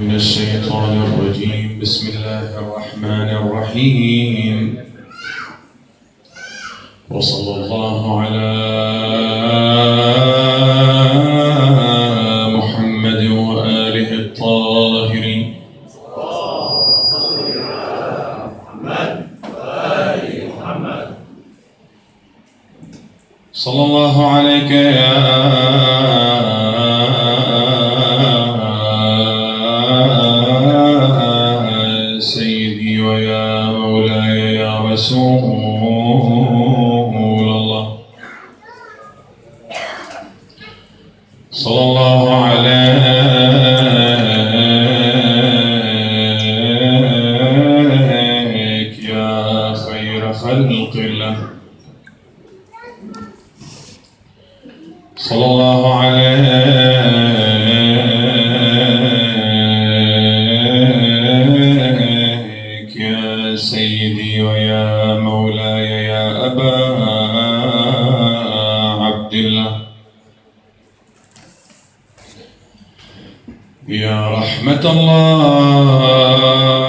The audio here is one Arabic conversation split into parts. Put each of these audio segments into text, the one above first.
من الشيطان الرجيم. بسم الله الرحمن الرحيم. وصلى الله على سيدي ويا مولاي يا أبا عبد الله يا رحمة الله.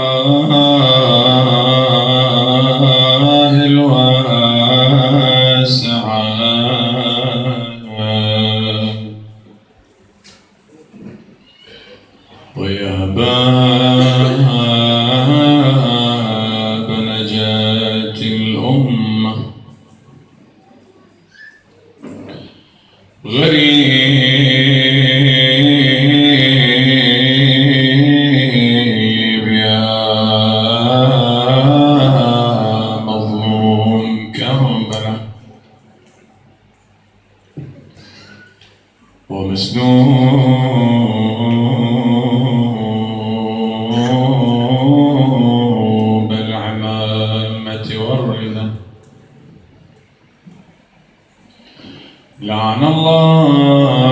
بر لعن الله.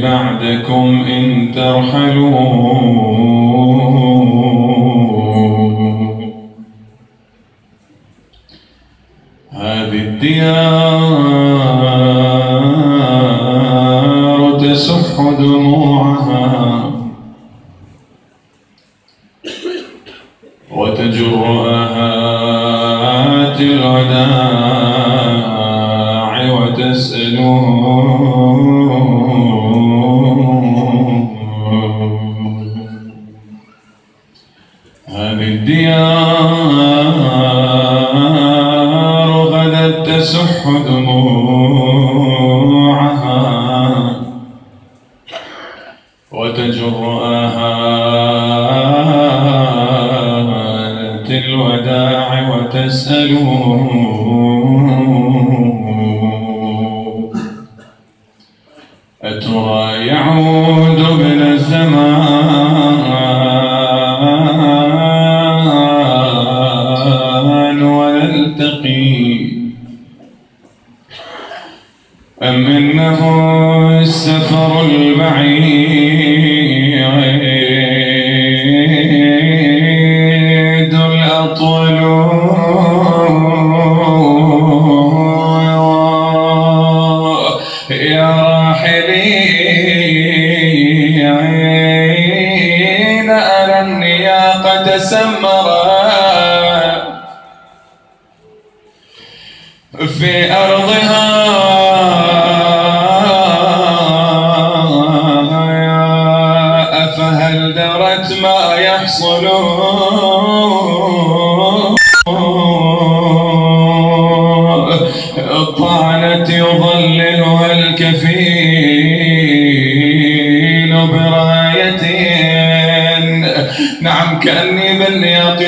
بَعْدَكُمْ إِنْ تَرْحَلُوا. هذه الديار تسح دموعها.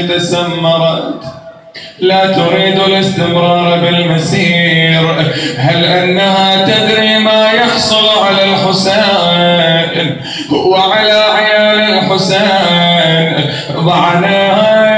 تسمرت لا تريد الاستمرار بالمسير. هل أنها تدري ما يحصل على الحسين؟ وعلى عيال الحسين. ضعناها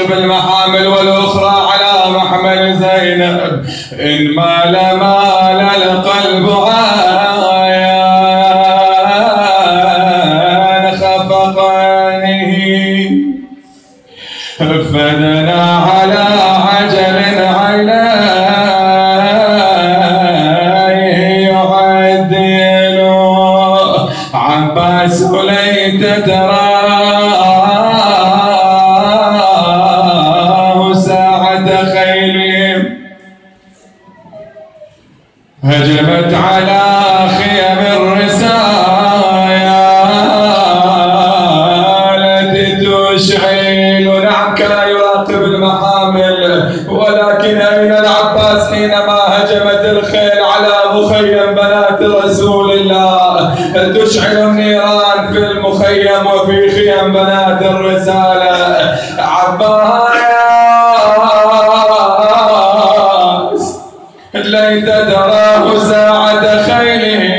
ترتب المحامل والأخرى على محمل زينب. إن مال مال وساعة خيل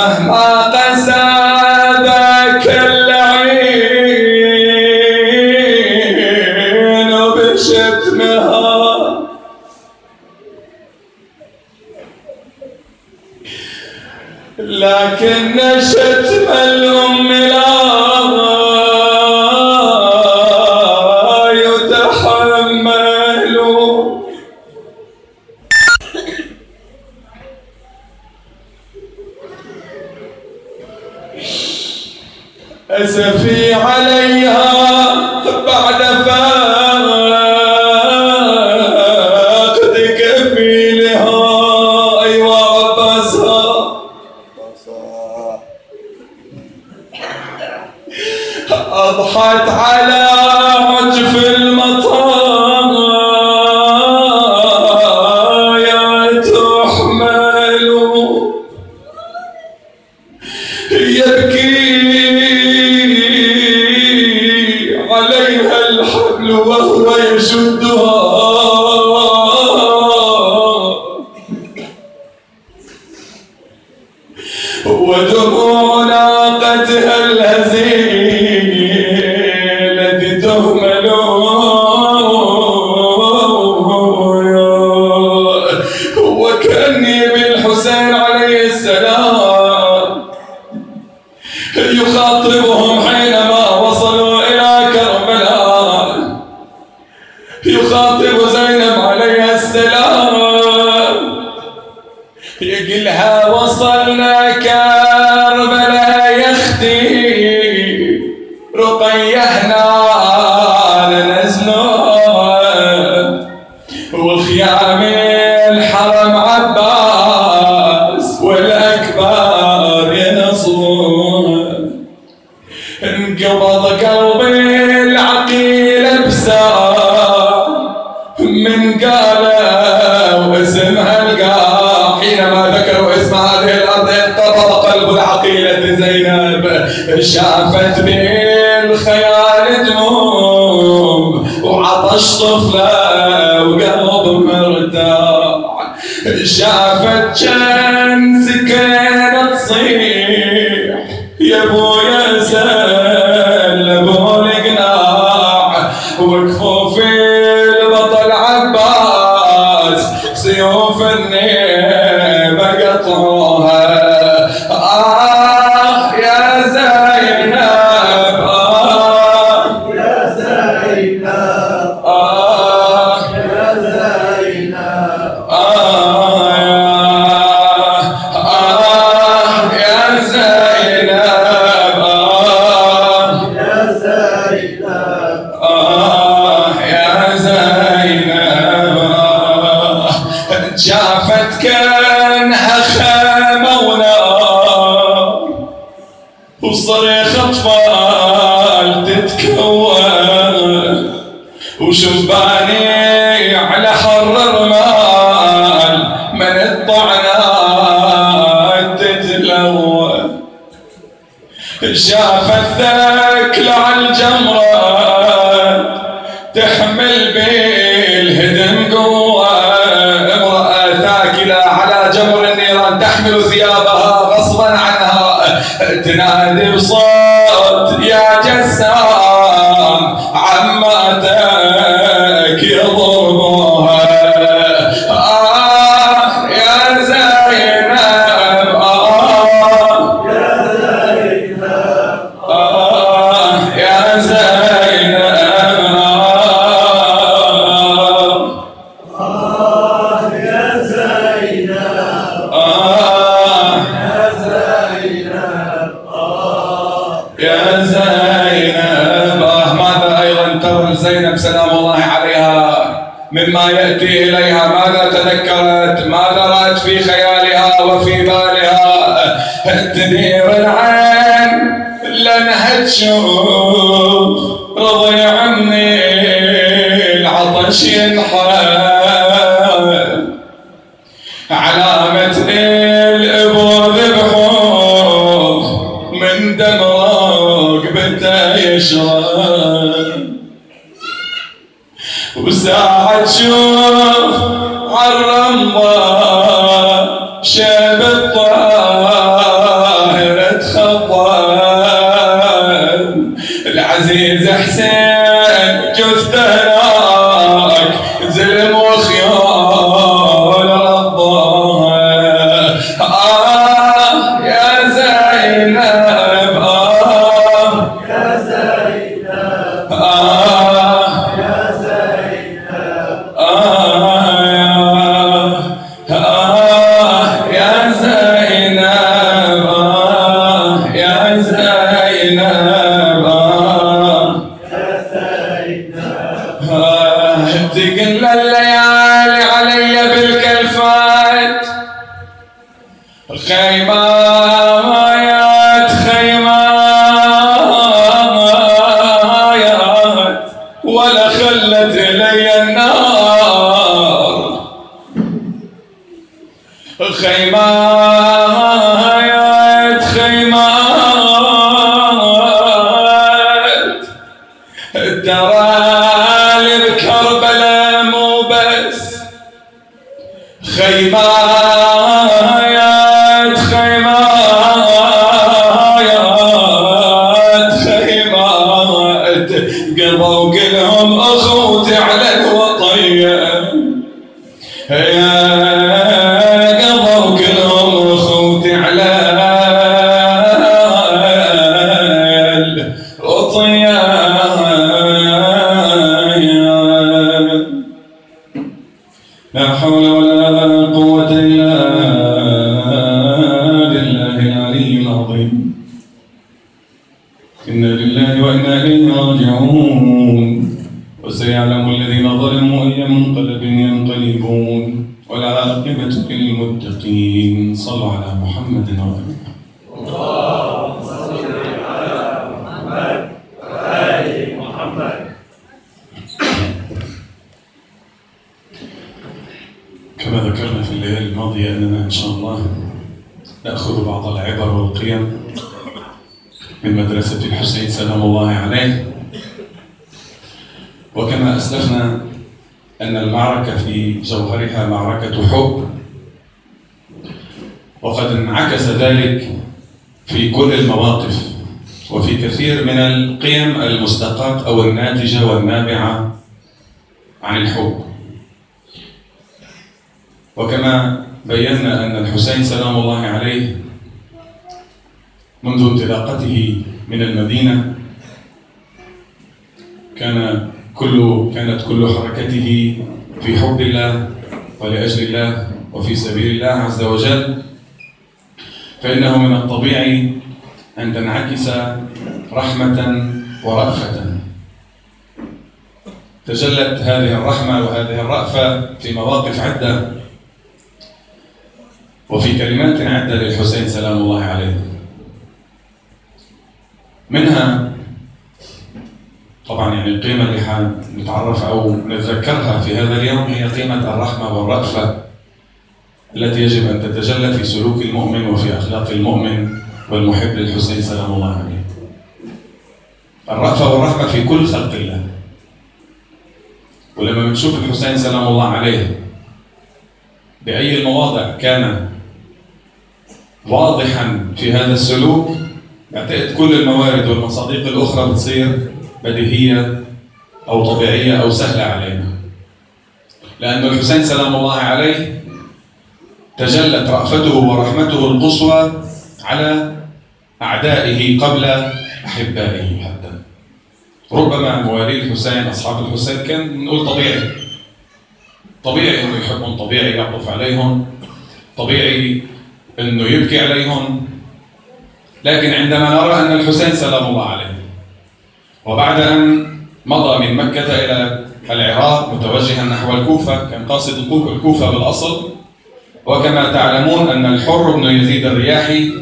مهما تسأل يبكي عليها الحبل وهو يشدها. قبض قلبي العقيل بسار من قالوا اسمها القاع حينما ذكروا اسم هذه الأرض انقبض قلب العقيلة زينب. شافت بالخيال دموم وعطش طفلة وقلب مرتاح. شافت كان تنادي بصوت يا جسام عماتك يضربوها آه يا زينب آه. يا زينب آه يا زينب آه. سلام الله عليها. مما يأتي إليها ماذا تذكرت؟ ماذا رأت في خيالها وفي بالها؟ تدير العين لأنها تشوف رضي عني العطش ينحل علامة الأبو ذبحوه من دم رقبته يشرب وساعة تشوف عالرمضة شاب الطاهر تخضر العزيز حسين. الحسين سلام الله عليه وكما أسلفنا أن المعركة في جوهرها معركة حب. وقد انعكس ذلك في كل المواقف. وفي كثير من القيم المستقاة أو الناتجة والنابعة عن الحب. وكما بينا أن الحسين سلام الله عليه منذ انطلاقته من المدينة. كان كل كانت كل حركته في حب الله ولأجل الله وفي سبيل الله عز وجل. فإنه من الطبيعي أن تنعكس رحمة ورأفة. تجلت هذه الرحمة وهذه الرأفة في مواقف عدة. وفي كلمات عدة للحسين سلام الله عليه. منها طبعا يعني القيمة اللي حنتعرف أو نتذكرها في هذا اليوم هي قيمة الرحمة والرأفة التي يجب أن تتجلى في سلوك المؤمن وفي أخلاق المؤمن والمحب للحسين سلام الله عليه. الرأفة والرحمة في كل خلق الله. ولما بنشوف الحسين سلام الله عليه بأي المواضع كان واضحا في هذا السلوك بعتقد كل الموارد والمصادق الأخرى بتصير بديهية أو طبيعية أو سهلة علينا. لأن الحسين سلام الله عليه تجلت رأفته ورحمته القصوى على أعدائه قبل أحبائه حتى. ربما موالي الحسين أصحاب الحسين كان نقول طبيعي. طبيعي إنه يحبهم طبيعي يعطف عليهم طبيعي إنه يبكي عليهم. لكن عندما نرى أن الحسين سلام الله عليه وبعد أن مضى من مكة إلى العراق متوجها نحو الكوفة كان قاصد الكوفة بالأصل وكما تعلمون أن الحر بن يزيد الرياحي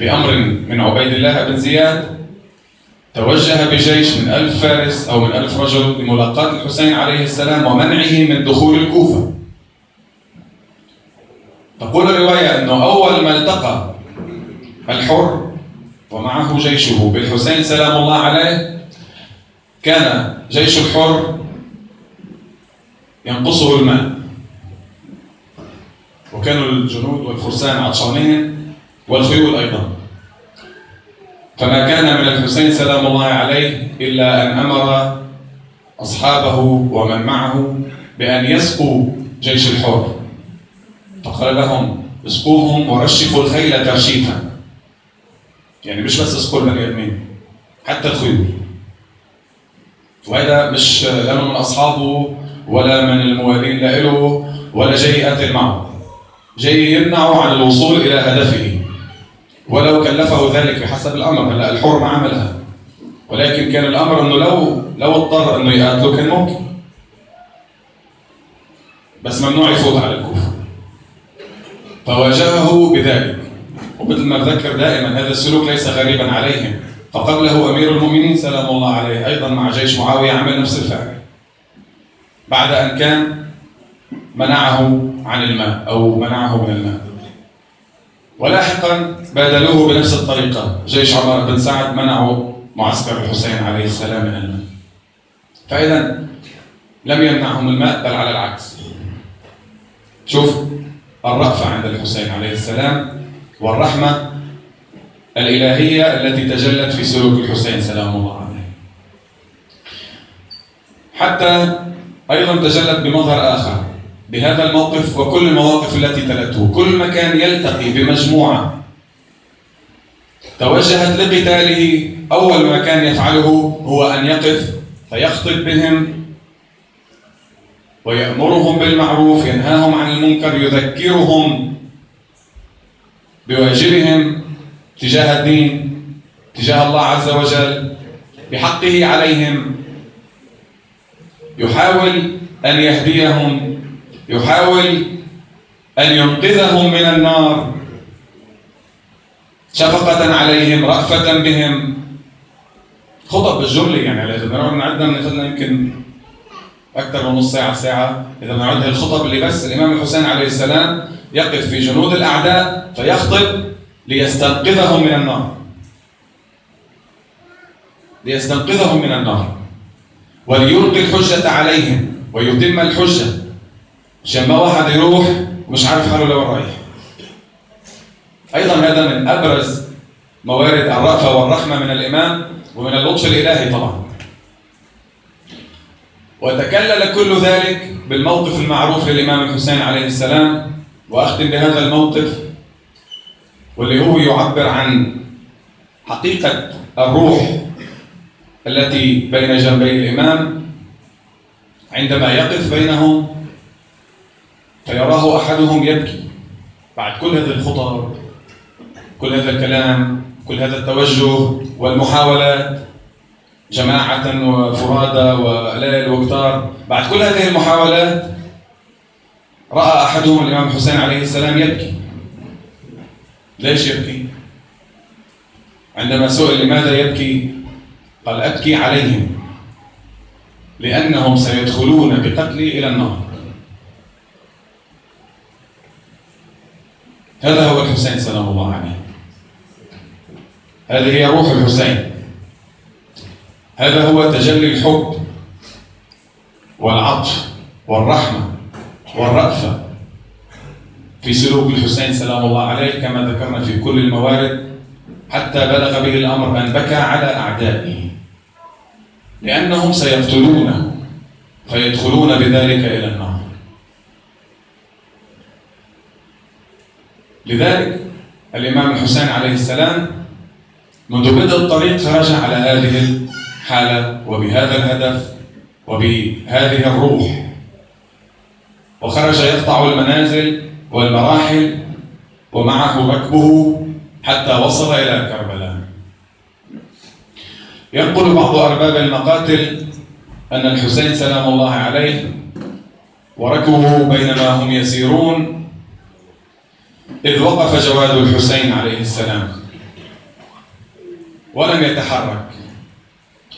بأمر من عبيد الله بن زياد توجه بجيش من ألف فارس أو من ألف رجل لملاقاة الحسين عليه السلام ومنعه من دخول الكوفة. تقول الرواية أنه أول ما التقى الحر ومعه جيشه. بالحسين سلام الله عليه كان جيش الحر ينقصه الماء. وكانوا الجنود والفرسان عطشانين والخيول أيضا. فما كان من الحسين سلام الله عليه إلا أن أمر أصحابه ومن معه بأن يسقوا جيش الحر. فقال لهم اسقوهم ورشفوا الخيل ترشيفا يعني مش بس اسقوا البني آدمين حتى الخيول. وهذا مش لا من أصحابه ولا من الموالين له ولا جاي يقاتل معه. جاي يمنعه عن الوصول إلى هدفه. ولو كلفه ذلك بحسب الأمر. هلا الحر ما عملها. ولكن كان الأمر إنه لو لو اضطر إنه يقاتله كان ممكن. بس ممنوع يفوت على الكوفه فواجهه بذلك. ومثل ما بذكر دائما هذا السلوك ليس غريبا عليهم. فقبله أمير المؤمنين سلام الله عليه أيضا مع جيش معاوية عمل نفس الفعل. بعد أن كان منعه عن الماء أو منعه من الماء. ولاحقا بادلوه بنفس الطريقة. جيش عمر بن سعد منعوا معسكر الحسين عليه السلام من الماء. فاذا لم يمنعهم الماء بل على العكس. شوف الرأفة عند الحسين عليه السلام. والرحمة الإلهية التي تجلت في سلوك الحسين سلام الله عليه. حتى أيضا تجلت بمظهر آخر بهذا الموقف وكل المواقف التي تلته. كل مكان يلتقي بمجموعة توجهت لقتاله. أول ما كان يفعله هو أن يقف فيخطب بهم ويأمرهم بالمعروف ينهاهم عن المنكر يذكرهم بواجبهم تجاه الدين تجاه الله عز وجل بحقه عليهم. يحاول أن يهديهم يحاول أن ينقذهم من النار. شفقة عليهم رأفة بهم. خطب بالجملة يعني إذا بنقعد نعدها بناخذ يمكن أكثر من نص ساعة ساعة. إذا بنعدها الخطب اللي بس الإمام الحسين عليه السلام يقف في جنود الأعداء فيخطب ليستنقذهم من النار. ليستنقذهم من النار. وليلقي الحجة عليهم ويتم الحجة. عشان ما واحد يروح ومش عارف حاله لوين رايح. أيضا هذا من أبرز موارد الرأفة والرحمة من الإمام ومن اللطف الإلهي طبعا. وتكلل كل ذلك بالموقف المعروف للإمام الحسين عليه السلام وأختم بهذا الموقف واللي هو يعبر عن حقيقة الروح التي بين جنبي الإمام عندما يقف بينهم فيراه أحدهم يبكي. بعد كل هذه الخطب كل هذا الكلام كل هذا التوجه والمحاولات جماعة وفرادى وليل وكتار بعد كل هذه المحاولات رأى أحدهم الإمام الحسين عليه السلام يبكي. ليش يبكي؟ عندما سئل لماذا يبكي قال أبكي عليهم لأنهم سيدخلون بقتلي إلى النار. هذا هو الحسين سلام الله عليه هذه هي روح الحسين. هذا هو تجلي الحب والعطف والرحمة. والرأفة في سلوك الحسين سلام الله عليه كما ذكرنا في كل الموارد حتى بلغ به الأمر أن بكى على أعدائه. لأنهم سيقتلونه فيدخلون بذلك إلى النار. لذلك الإمام الحسين عليه السلام منذ بدء الطريق خرج على هذه الحالة وبهذا الهدف وبهذه الروح. وخرج يقطع المنازل والمراحل ومعه ركبه حتى وصل إلى كربلاء. ينقل بعض أرباب المقاتل أن الحسين سلام الله عليه وركبه بينما هم يسيرون إذ وقف جواد الحسين عليه السلام ولم يتحرك.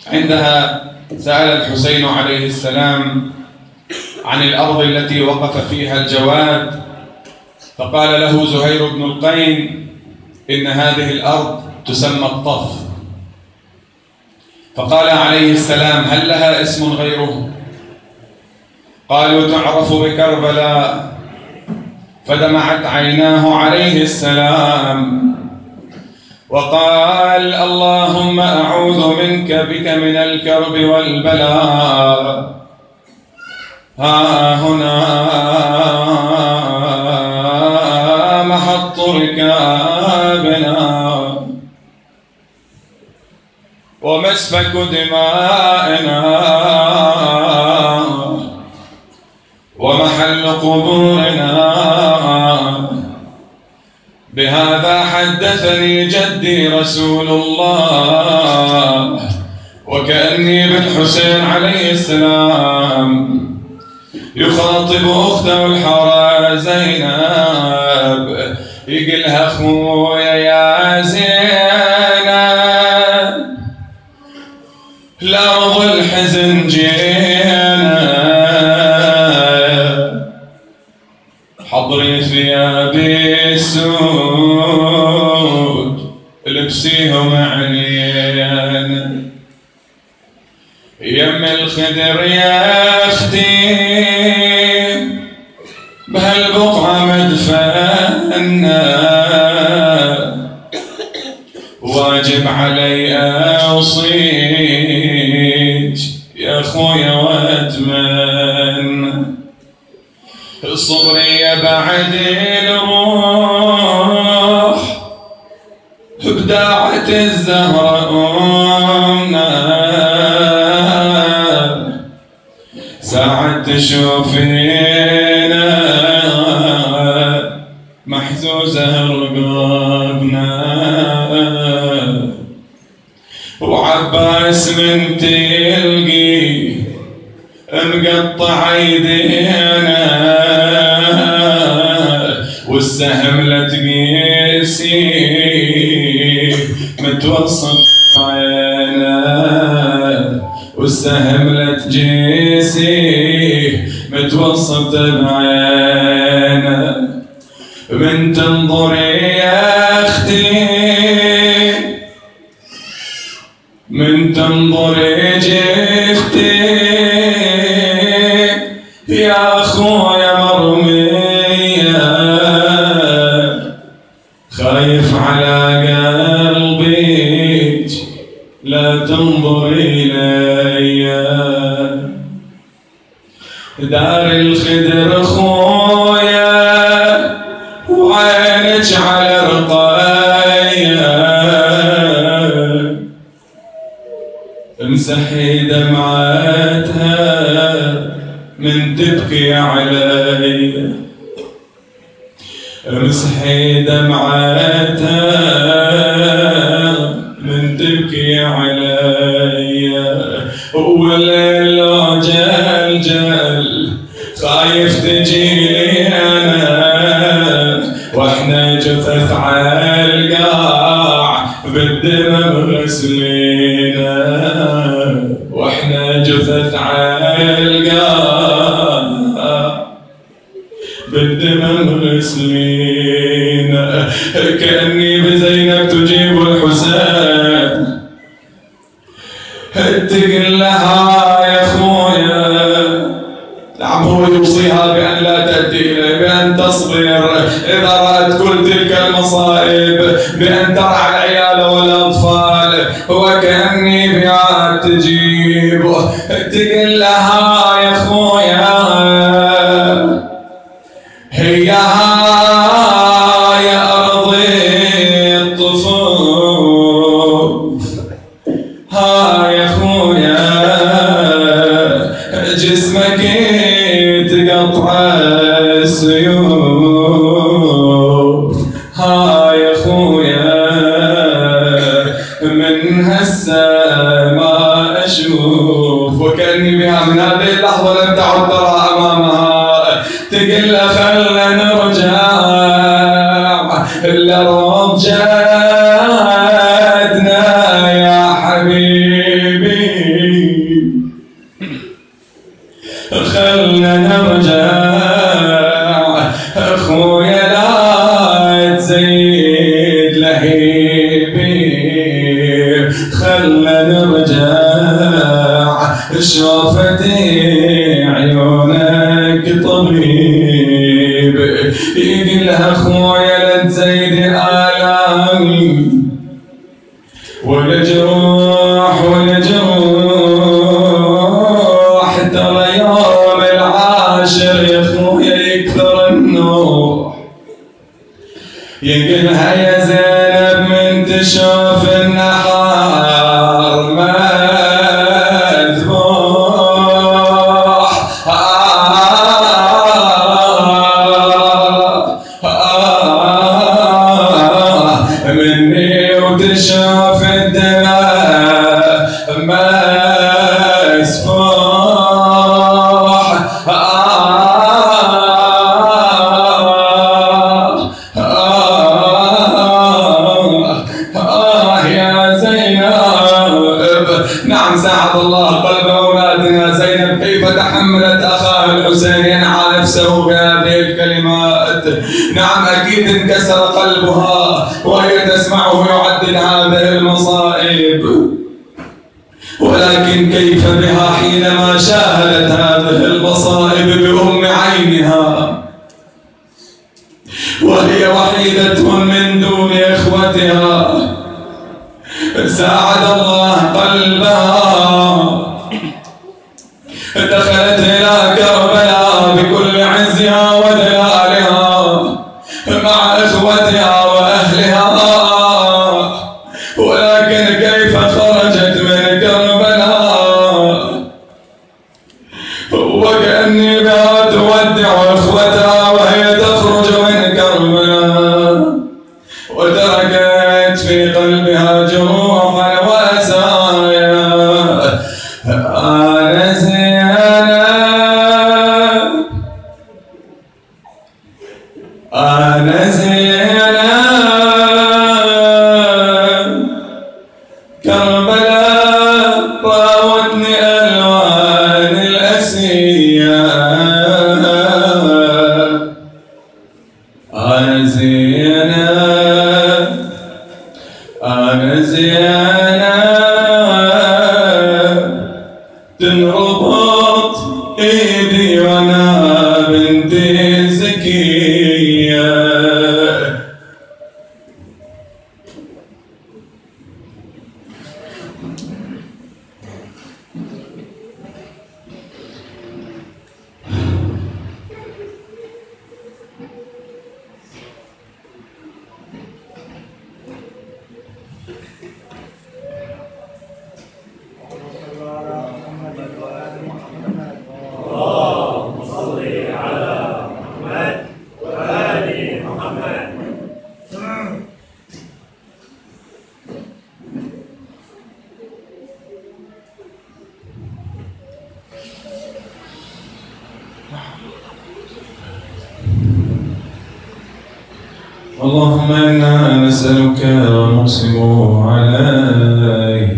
عندها سأل الحسين عليه السلام عن الأرض التي وقف فيها الجواد فقال له زهير بن القين إن هذه الأرض تسمى الطف. فقال عليه السلام هل لها اسم غيره؟ قالوا تعرف بكربلاء. فدمعت عيناه عليه السلام. وقال اللهم أعوذ منك بك من الكرب والبلاء. ها هنا محط ركابنا ومسفك دمائنا ومحل قبورنا بهذا حدثني جدي رسول الله وكأني بالحسين عليه السلام. يخاطب أخته الحارة زينب. يقلها أخويا يا زينب. لأرض الحزن جينا حضري ثيابي السود لبسيهم عنين يم الخدر يا أختي واجب علي اوصيك يا خويا واتمنى صبري بعد الروح بداعة الزهرة أمنا ساعة تشوفينا محزوزة رقابنا وعباس من تلقي مقطع يدينا والسهم لا تقيسي متوسط عينا والسهم لا تجيسي متوسط بعينا من تنظري امسحي دمعاتها من تبكي علي امسحي دمعاتها من تبكي علي ولا لا جل خايف تجيني el تقول لها يا خويا. طبيب إيدي خويا لا تزيد نعم أكيد انكسر قلبها وهي تسمعه يعدل هذه المصائب. ولكن كيف بها حينما شاهدت هذه المصائب بأم عينها؟ وهي وحيدة من دون إخوتها. ساعد الله قلبها اللهم إنا نسألك ونقسم عليك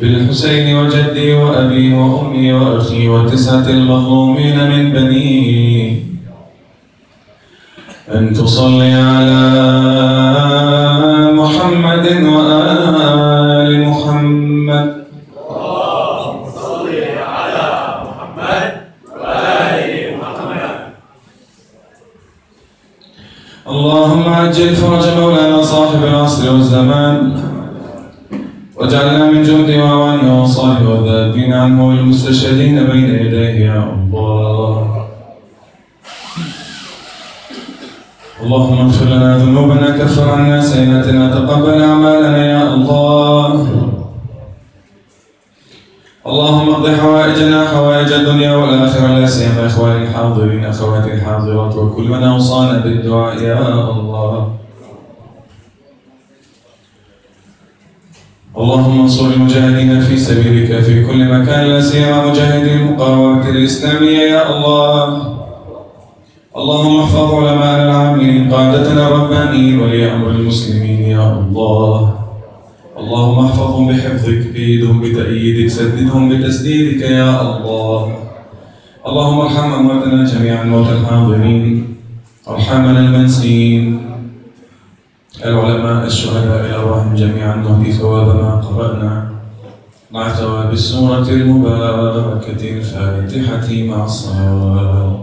بالحسين وجدي وأبي وأمي وأخي وتسعة المظلومين من بني أن تصلي على محمد وآل محمد صل على محمد وآل محمد عجل فرج مولانا صاحب العصر والزمان واجعلنا من جند وأواني وأنصاره والذابين عنه والمستشهدين بين يديه يا الله. اللهم اغفر لنا ذنوبنا كفر عنا سيئاتنا تقبل أعمالنا يا الله. اللهم اقض حوائجنا حوائج الدنيا والآخرة لا سيما إخواني الحاضرين أخواتي الحاضرات وكل من أوصانا بالدعاء يا الله. اللهم انصر المجاهدين في سبيلك في كل مكان لا سيما مجاهدي المقاومة الإسلامية يا الله. اللهم احفظ علماءنا العاملين قادتنا الربانيين ولي أمر المسلمين يا الله. اللهم احفظهم بحفظك بيدهم بتأييدك سددهم بتسديدك يا الله. اللهم ارحم أمواتنا جميعا موتى الحاضرين أرحامنا المنسيين. العلماء الشهداء الأرواحهم جميعا نهدي ثواب ما قرأنا. مع ثواب السورة المباركة الفاتحة مع الصلوات